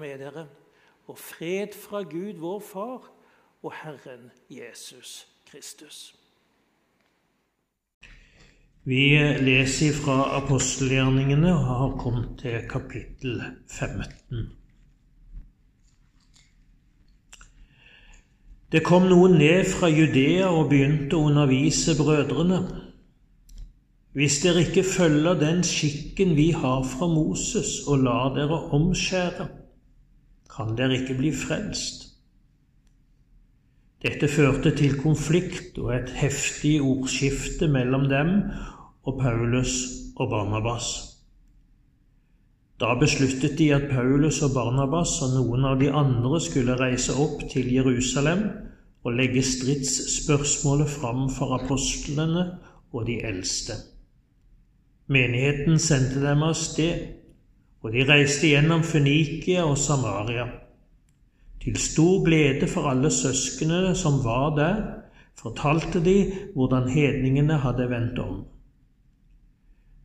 være med dere, og fred fra Gud, vår Far, og Herren Jesus Kristus. Vi leser fra apostelgjerningene og har kommet til kapittel 15. Det kom noen ned fra Judea og begynte å undervise brødrene. Hvis dere ikke følger den skikken vi har fra Moses, og lar dere omskjære, kan dere ikke bli frelst. Dette førte til konflikt og et heftig ordskifte mellom dem og Paulus og Barnabas. Da besluttet de at Paulus og Barnabas og noen av de andre skulle reise opp til Jerusalem og legge stridsspørsmålet fram for apostlene og de eldste. Menigheten sendte dem av sted, og de reiste gjennom Fønikia og Samaria. Til stor glede for alle søsknene som var der, fortalte de hvordan hedningene hadde vendt om.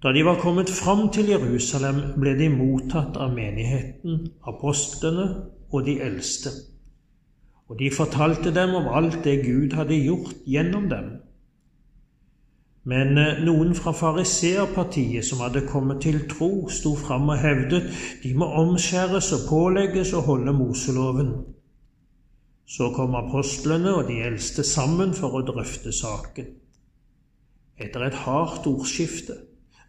Da de var kommet fram til Jerusalem, ble de mottatt av menigheten, apostlene og de eldste. Og de fortalte dem om alt det Gud hadde gjort gjennom dem. Men eh, noen fra fariseerpartiet som hadde kommet til tro, sto fram og hevdet de må omskjæres og pålegges å holde Moseloven. Så kom apostlene og de eldste sammen for å drøfte saken. Etter et hardt ordskifte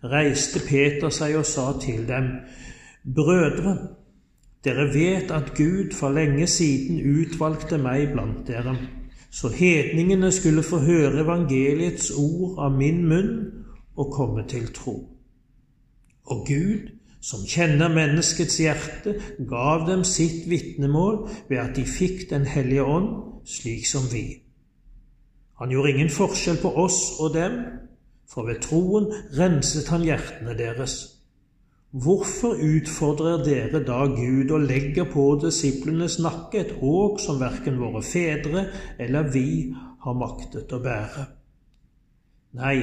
reiste Peter seg og sa til dem, Brødre, dere vet at Gud for lenge siden utvalgte meg blant dere, så hedningene skulle få høre evangeliets ord av min munn og komme til tro. Og Gud, som kjenner menneskets hjerte, gav dem sitt vitnemål ved at de fikk Den hellige ånd, slik som vi. Han gjorde ingen forskjell på oss og dem, for ved troen renset han hjertene deres. Hvorfor utfordrer dere da Gud og legger på disiplenes nakke et åk som verken våre fedre eller vi har maktet å bære? Nei,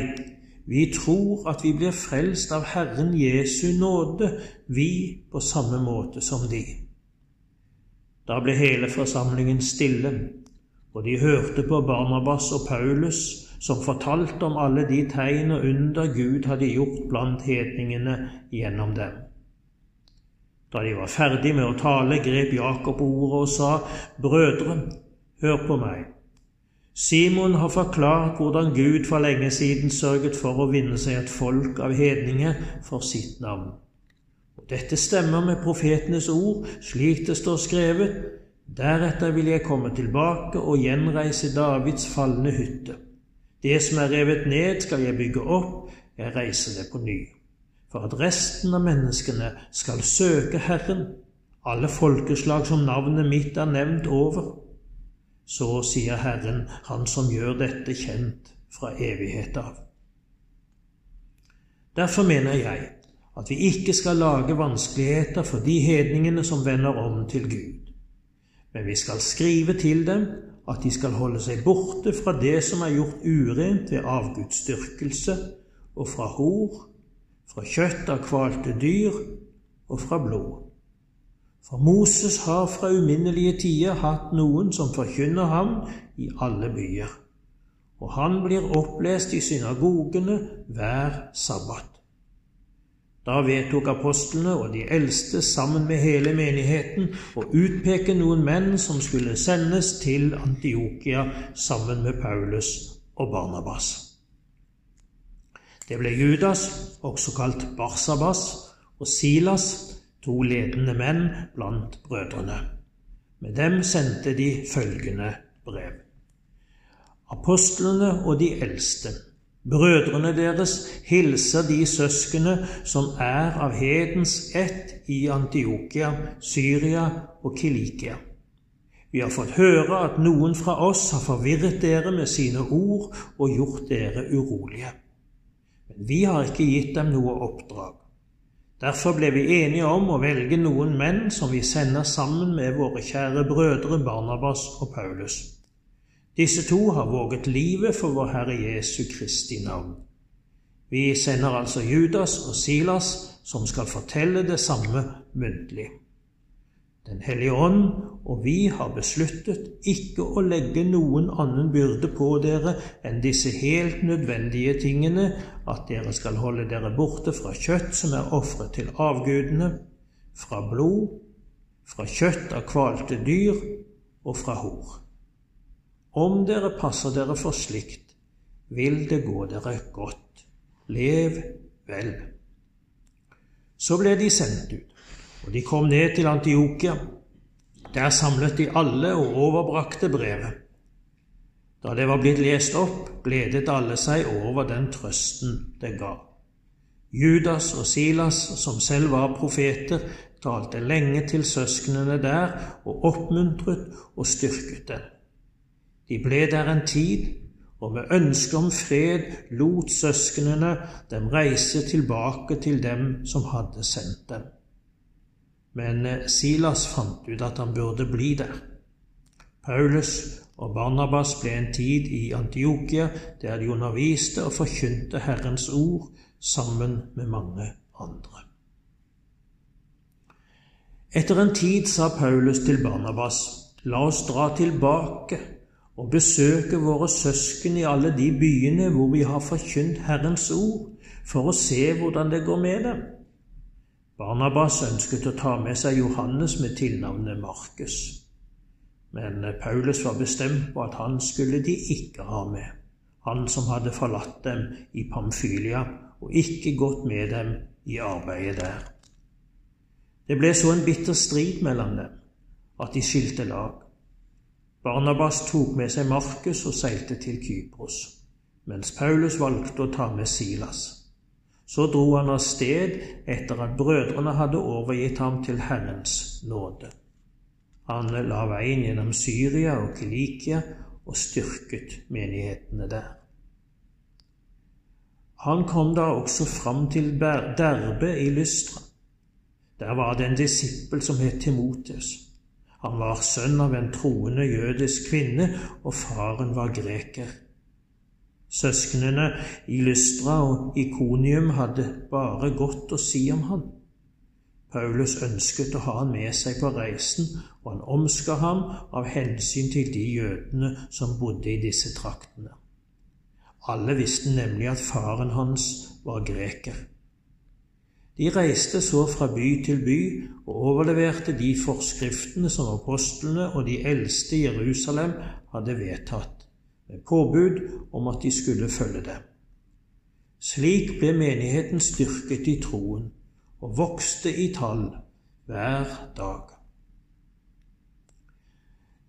vi tror at vi blir frelst av Herren Jesu nåde, vi på samme måte som de. Da ble hele forsamlingen stille, og de hørte på Barnabas og Paulus som fortalte om alle de tegn og under Gud hadde gjort blant hedningene gjennom dem. Da de var ferdig med å tale, grep Jakob ordet og sa, Brødre, hør på meg. Simon har forklart hvordan Gud for lenge siden sørget for å vinne seg et folk av hedninger for sitt navn. Og Dette stemmer med profetenes ord, slik det står skrevet. Deretter vil jeg komme tilbake og gjenreise Davids falne hytte. Det som er revet ned, skal jeg bygge opp, jeg reiser det på ny. For at resten av menneskene skal søke Herren, alle folkeslag som navnet mitt er nevnt over. Så sier Herren, Han som gjør dette kjent fra evighet av. Derfor mener jeg at vi ikke skal lage vanskeligheter for de hedningene som vender om til Gud, men vi skal skrive til dem at de skal holde seg borte fra det som er gjort urent ved avgudsdyrkelse, og fra hor, fra kjøtt av kvalte dyr og fra blod. For Moses har fra uminnelige tider hatt noen som forkynner ham i alle byer, og han blir opplest i synagogene hver sabbat. Da vedtok apostlene og de eldste sammen med hele menigheten å utpeke noen menn som skulle sendes til Antiokia sammen med Paulus og Barnabas. Det ble Judas, også kalt Barsabas, og Silas, to ledende menn blant brødrene. Med dem sendte de følgende brev. Apostlene og de eldste Brødrene deres hilser de søskene som er av hedens ett i Antiokia, Syria og Kilikia. Vi har fått høre at noen fra oss har forvirret dere med sine ord og gjort dere urolige. Men vi har ikke gitt dem noe oppdrag. Derfor ble vi enige om å velge noen menn som vi sender sammen med våre kjære brødre Barnabas og Paulus. Disse to har våget livet for vår Herre Jesu Kristi navn. Vi sender altså Judas og Silas, som skal fortelle det samme muntlig. Den hellige ånd og vi har besluttet ikke å legge noen annen byrde på dere enn disse helt nødvendige tingene, at dere skal holde dere borte fra kjøtt som er ofret til avgudene, fra blod, fra kjøtt av kvalte dyr og fra hor. Om dere passer dere for slikt, vil det gå dere godt. Lev vel. Så ble de sendt ut, og de kom ned til Antiokia. Der samlet de alle og overbrakte brevet. Da det var blitt lest opp, gledet alle seg over den trøsten det ga. Judas og Silas, som selv var profeter, talte lenge til søsknene der og oppmuntret og styrket dem. De ble der en tid, og med ønske om fred lot søsknene dem reise tilbake til dem som hadde sendt dem. Men eh, Silas fant ut at han burde bli der. Paulus og Barnabas ble en tid i Antiokia, der de underviste og forkynte Herrens ord sammen med mange andre. Etter en tid sa Paulus til Barnabas, la oss dra tilbake og besøke våre søsken i alle de byene hvor vi har forkynt Herrens ord, for å se hvordan det går med dem. Barnabas ønsket å ta med seg Johannes med tilnavnet Markus, men Paulus var bestemt på at han skulle de ikke ha med, han som hadde forlatt dem i Pamfylia og ikke gått med dem i arbeidet der. Det ble så en bitter strid mellom dem at de skilte lag. Barnabas tok med seg Markus og seilte til Kypros, mens Paulus valgte å ta med Silas. Så dro han av sted etter at brødrene hadde overgitt ham til Herrens nåde. Han la veien gjennom Syria og Kilikia og styrket menighetene der. Han kom da også fram til Derbe i Lystra. Der var det en disippel som het Timotes. Han var sønn av en troende jødisk kvinne, og faren var greker. Søsknene i Lystra og Ikonium hadde bare godt å si om han. Paulus ønsket å ha han med seg på reisen, og han omska ham av hensyn til de jødene som bodde i disse traktene. Alle visste nemlig at faren hans var greker. De reiste så fra by til by og overleverte de forskriftene som apostlene og de eldste i Jerusalem hadde vedtatt med påbud om at de skulle følge dem. Slik ble menigheten styrket i troen og vokste i tall hver dag.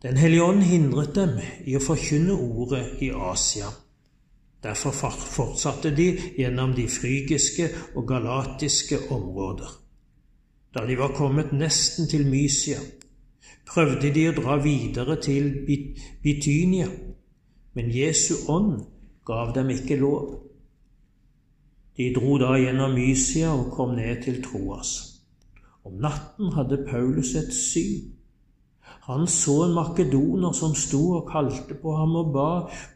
Den hellige ånd hindret dem i å forkynne ordet i Asia. Derfor fortsatte de gjennom de frygiske og galatiske områder. Da de var kommet nesten til Mysia, prøvde de å dra videre til Bitynia, men Jesu ånd gav dem ikke lov. De dro da gjennom Mysia og kom ned til Troas. Om natten hadde Paulus et syn. Han så en makedoner som sto og kalte på ham og ba,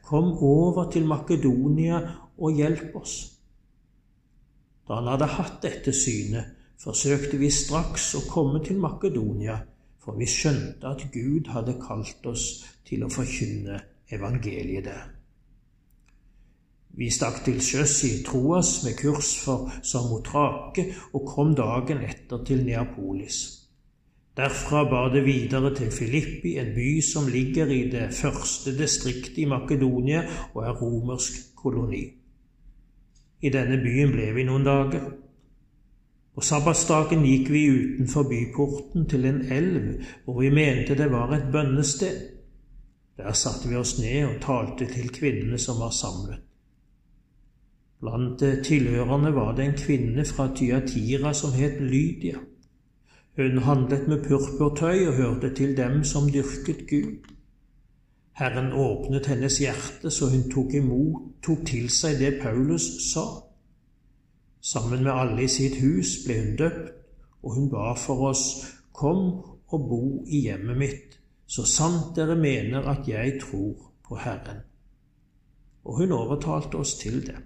Kom over til Makedonia og hjelp oss. Da han hadde hatt dette synet, forsøkte vi straks å komme til Makedonia, for vi skjønte at Gud hadde kalt oss til å forkynne evangeliet der. Vi stakk til sjøs i Troas med kurs for Samotrake og kom dagen etter til Neapolis. Derfra bar det videre til Filippi, en by som ligger i det første distriktet i Makedonia og er romersk koloni. I denne byen ble vi noen dager. På sabbatsdagen gikk vi utenfor byporten til en elv hvor vi mente det var et bønnested. Der satte vi oss ned og talte til kvinnene som var samlet. Blant tilhørerne var det en kvinne fra Tyatira som het Lydia. Hun handlet med purpurtøy og hørte til dem som dyrket Gud. Herren åpnet hennes hjerte så hun tok imot, tok til seg det Paulus sa. Sammen med alle i sitt hus ble hun døpt, og hun ba for oss, Kom og bo i hjemmet mitt så sant dere mener at jeg tror på Herren. Og hun overtalte oss til det.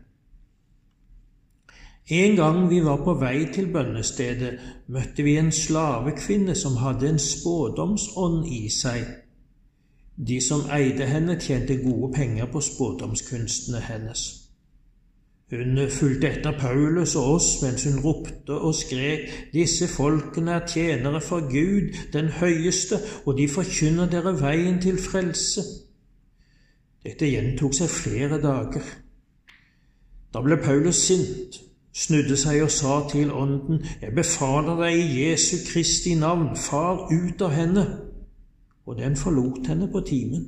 En gang vi var på vei til bønnestedet, møtte vi en slavekvinne som hadde en spådomsånd i seg. De som eide henne, tjente gode penger på spådomskunstene hennes. Hun fulgte etter Paulus og oss mens hun ropte og skrek, disse folkene er tjenere for Gud, den høyeste, og de forkynner dere veien til frelse. Dette gjentok seg flere dager. Da ble Paulus sint snudde seg og sa til ånden, Jeg befaler deg i Jesu Kristi navn, far ut av henne. Og den forlot henne på timen.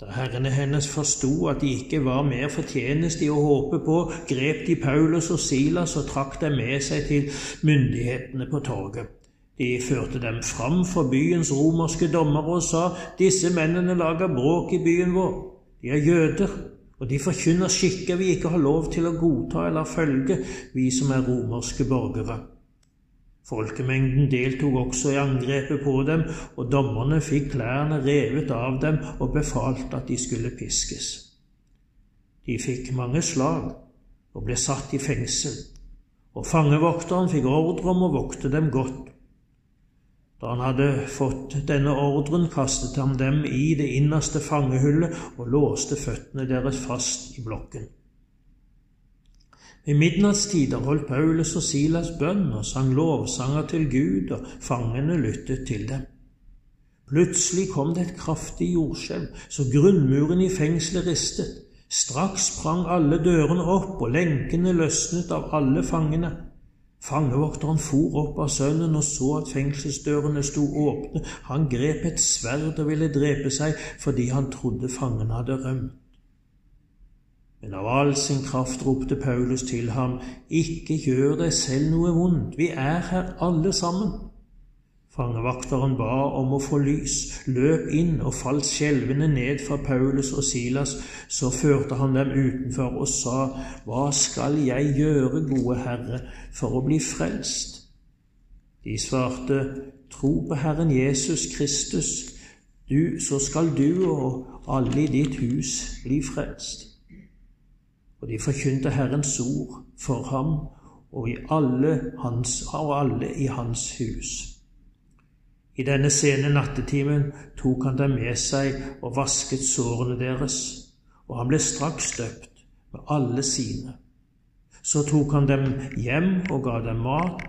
Da herrene hennes forsto at de ikke var mer fortjeneste å håpe på, grep de Paulus og Silas og trakk dem med seg til myndighetene på torget. De førte dem fram for byens romerske dommere og sa, Disse mennene lager bråk i byen vår. De er jøder og de forkynner skikker vi ikke har lov til å godta eller følge, vi som er romerske borgere. Folkemengden deltok også i angrepet på dem, og dommerne fikk klærne revet av dem og befalt at de skulle piskes. De fikk mange slag og ble satt i fengsel, og fangevokteren fikk ordre om å vokte dem godt. Da han hadde fått denne ordren, kastet han dem i det innerste fangehullet og låste føttene deres fast i blokken. Ved midnattstider holdt Paulus og Silas bønn og sang lovsanger til Gud, og fangene lyttet til dem. Plutselig kom det et kraftig jordskjelv, så grunnmuren i fengselet ristet. Straks sprang alle dørene opp, og lenkene løsnet av alle fangene. Fangevokteren for opp av sønnen og så at fengselsdørene sto åpne. Han grep et sverd og ville drepe seg fordi han trodde fangen hadde rømt. Men av all sin kraft ropte Paulus til ham, Ikke gjør deg selv noe vondt, vi er her alle sammen. Fangevakteren ba om å få lys, løp inn og falt skjelvende ned fra Paulus og Silas. Så førte han dem utenfor og sa, Hva skal jeg gjøre, gode Herre, for å bli frelst? De svarte, Tro på Herren Jesus Kristus, du, så skal du og alle i ditt hus bli frelst. Og de forkynte Herrens ord for ham og, alle, hans, og alle i hans hus. I denne sene nattetimen tok han dem med seg og vasket sårene deres, og han ble straks døpt med alle sine. Så tok han dem hjem og ga dem mat,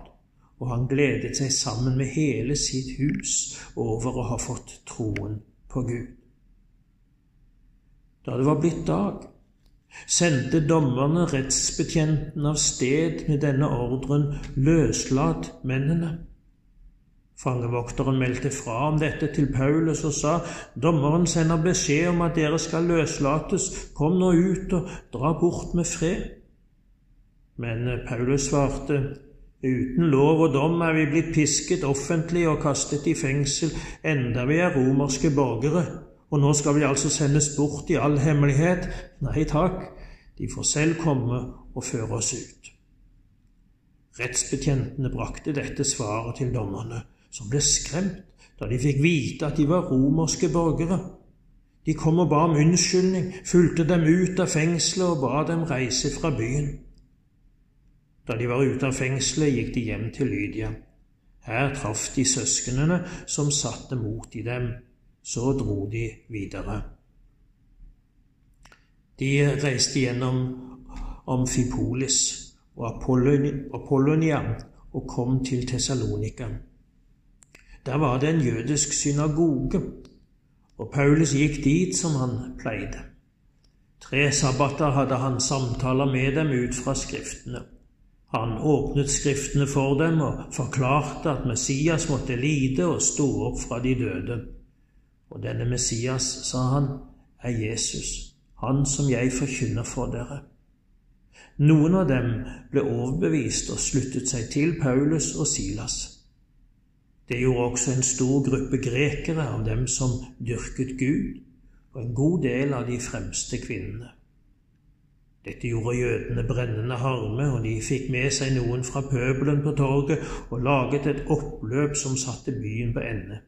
og han gledet seg sammen med hele sitt hus over å ha fått troen på Gud. Da det var blitt dag, sendte dommerne rettsbetjenten av sted med denne ordren løslat mennene. Fangevokteren meldte fra om dette til Paulus og sa, dommeren sender beskjed om at dere skal løslates, kom nå ut og dra bort med fred. Men Paulus svarte, uten lov og dom er vi blitt pisket offentlig og kastet i fengsel, enda vi er romerske borgere, og nå skal vi altså sendes bort i all hemmelighet? Nei takk, de får selv komme og føre oss ut. Rettsbetjentene brakte dette svaret til dommerne som ble skremt da de fikk vite at de var romerske borgere. De kom og ba om unnskyldning, fulgte dem ut av fengselet og ba dem reise fra byen. Da de var ute av fengselet, gikk de hjem til Lydia. Her traff de søsknene som satte mot i dem. Så dro de videre. De reiste gjennom Amfipolis og Apollonia og kom til Tessalonika. Der var det en jødisk synagoge, og Paulus gikk dit som han pleide. Tre sabbater hadde han samtaler med dem ut fra Skriftene. Han åpnet Skriftene for dem og forklarte at Messias måtte lide og stå opp fra de døde. Og denne Messias, sa han, er Jesus, han som jeg forkynner for dere. Noen av dem ble overbevist og sluttet seg til Paulus og Silas. Det gjorde også en stor gruppe grekere av dem som dyrket Gud, og en god del av de fremste kvinnene. Dette gjorde jødene brennende harme, og de fikk med seg noen fra pøbelen på torget og laget et oppløp som satte byen på ende.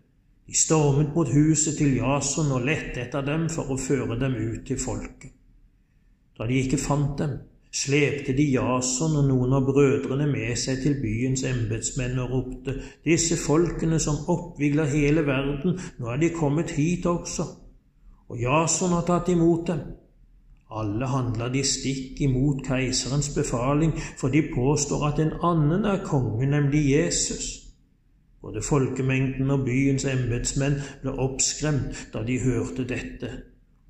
De stormet mot huset til Jason og lette etter dem for å føre dem ut til folket. Da de ikke fant dem, slepte de Jason og noen av brødrene med seg til byens embetsmenn og ropte:" Disse folkene som oppvigler hele verden, nå er de kommet hit også, og Jason har tatt imot dem. Alle handler de stikk imot keiserens befaling, for de påstår at en annen er konge, nemlig Jesus. Både folkemengden og byens embetsmenn ble oppskremt da de hørte dette,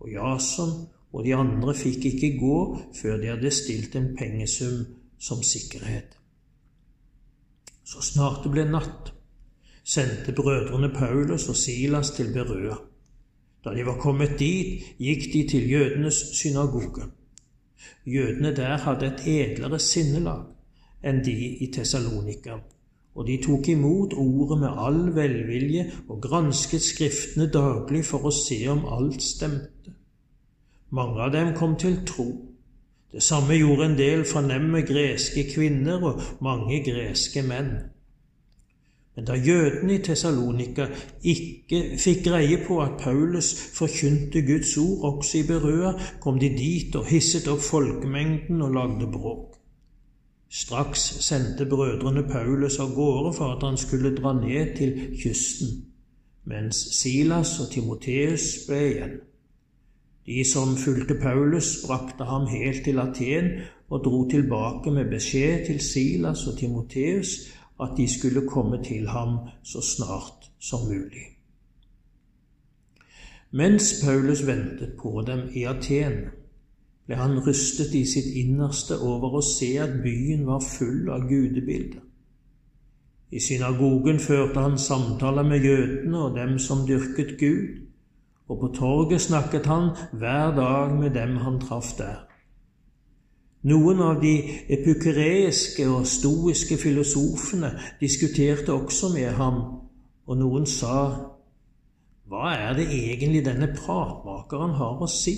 og Jason og de andre fikk ikke gå før de hadde stilt en pengesum som sikkerhet. Så snart det ble natt, sendte brødrene Paulus og Silas til Berøa. Da de var kommet dit, gikk de til jødenes synagoge. Jødene der hadde et edlere sinnelag enn de i Tessalonika, og de tok imot ordet med all velvilje og gransket Skriftene daglig for å se om alt stemte. Mange av dem kom til tro. Det samme gjorde en del fornemme greske kvinner og mange greske menn. Men da jødene i Tessalonika ikke fikk greie på at Paulus forkynte Guds ord også i Berøa, kom de dit og hisset opp folkemengden og lagde bråk. Straks sendte brødrene Paulus av gårde for at han skulle dra ned til kysten, mens Silas og Timoteus ble igjen. De som fulgte Paulus, brakte ham helt til Aten og dro tilbake med beskjed til Silas og Timoteus at de skulle komme til ham så snart som mulig. Mens Paulus ventet på dem i Aten, ble han rystet i sitt innerste over å se at byen var full av gudebilder. I synagogen førte han samtaler med jødene og dem som dyrket Gud, og på torget snakket han hver dag med dem han traff der. Noen av de epukereiske og stoiske filosofene diskuterte også med ham, og noen sa, Hva er det egentlig denne pratmakeren har å si?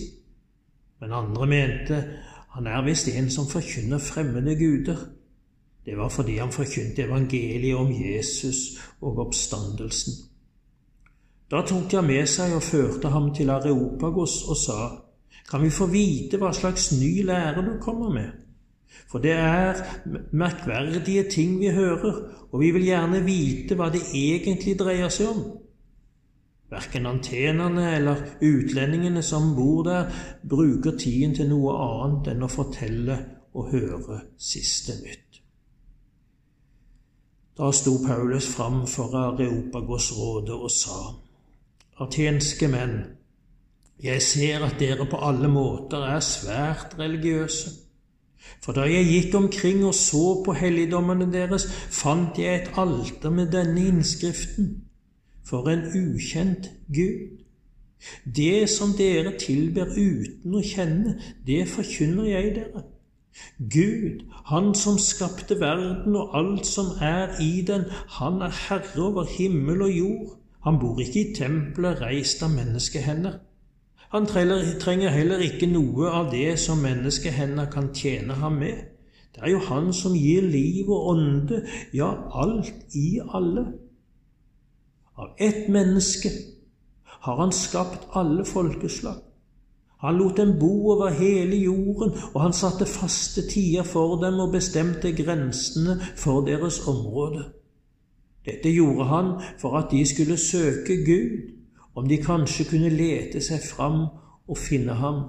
Men andre mente, han er visst en som forkynner fremmede guder. Det var fordi han forkynte evangeliet om Jesus og oppstandelsen. Da tok jeg med seg og førte ham til Areopagos og sa, Kan vi få vite hva slags ny lære du kommer med? For det er merkverdige ting vi hører, og vi vil gjerne vite hva det egentlig dreier seg om. Verken antenene eller utlendingene som bor der, bruker tiden til noe annet enn å fortelle og høre siste nytt. Da sto Paulus fram for Areopagos-rådet og sa:" atenske menn, jeg ser at dere på alle måter er svært religiøse. For da jeg gikk omkring og så på helligdommene deres, fant jeg et alter med denne innskriften For en ukjent Gud. Det som dere tilber uten å kjenne, det forkynner jeg dere. Gud, Han som skapte verden og alt som er i den, han er herre over himmel og jord. Han bor ikke i tempelet reist av menneskehender. Han trenger heller ikke noe av det som menneskehender kan tjene ham med. Det er jo han som gir liv og ånde, ja, alt i alle. Av ett menneske har han skapt alle folkeslag. Han lot dem bo over hele jorden, og han satte faste tider for dem og bestemte grensene for deres område. Dette gjorde han for at de skulle søke Gud, om de kanskje kunne lete seg fram og finne ham.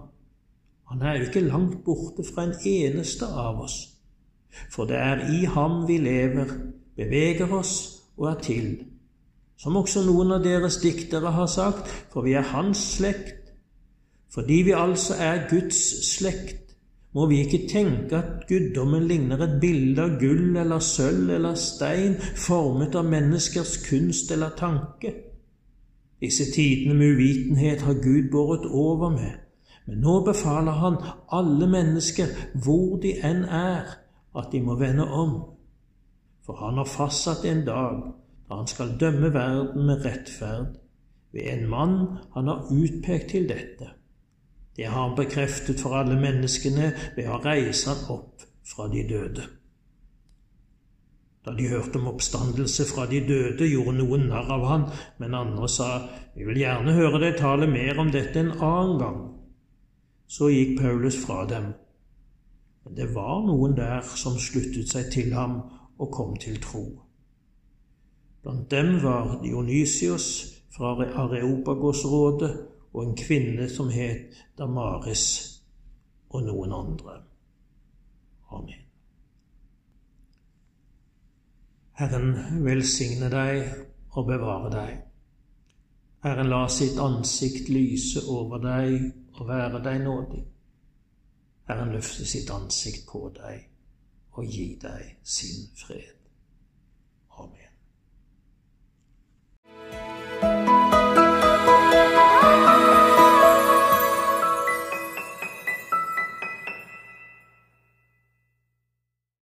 Han er jo ikke langt borte fra en eneste av oss, for det er i ham vi lever, beveger oss og er til. Som også noen av deres diktere har sagt, for vi er hans slekt. Fordi vi altså er Guds slekt, må vi ikke tenke at guddommen ligner et bilde av gull eller sølv eller stein formet av menneskers kunst eller tanke. Disse tidene med uvitenhet har Gud båret over med, men nå befaler Han alle mennesker, hvor de enn er, at de må vende om. For Han har fastsatt en dag da Han skal dømme verden med rettferd ved en mann Han har utpekt til dette. Det har han bekreftet for alle menneskene ved å reise han opp fra de døde. Da de hørte om oppstandelse fra de døde, gjorde noen narr av han, men andre sa, Vi vil gjerne høre deg tale mer om dette en annen gang. Så gikk Paulus fra dem. Men det var noen der som sluttet seg til ham og kom til tro. Blant dem var Dionysios fra Areopagosrådet og en kvinne som het Damaris, og noen andre. Amen. Herren velsigne deg og bevare deg. Herren la sitt ansikt lyse over deg og være deg nådig. Herren løfte sitt ansikt på deg og gi deg sin fred.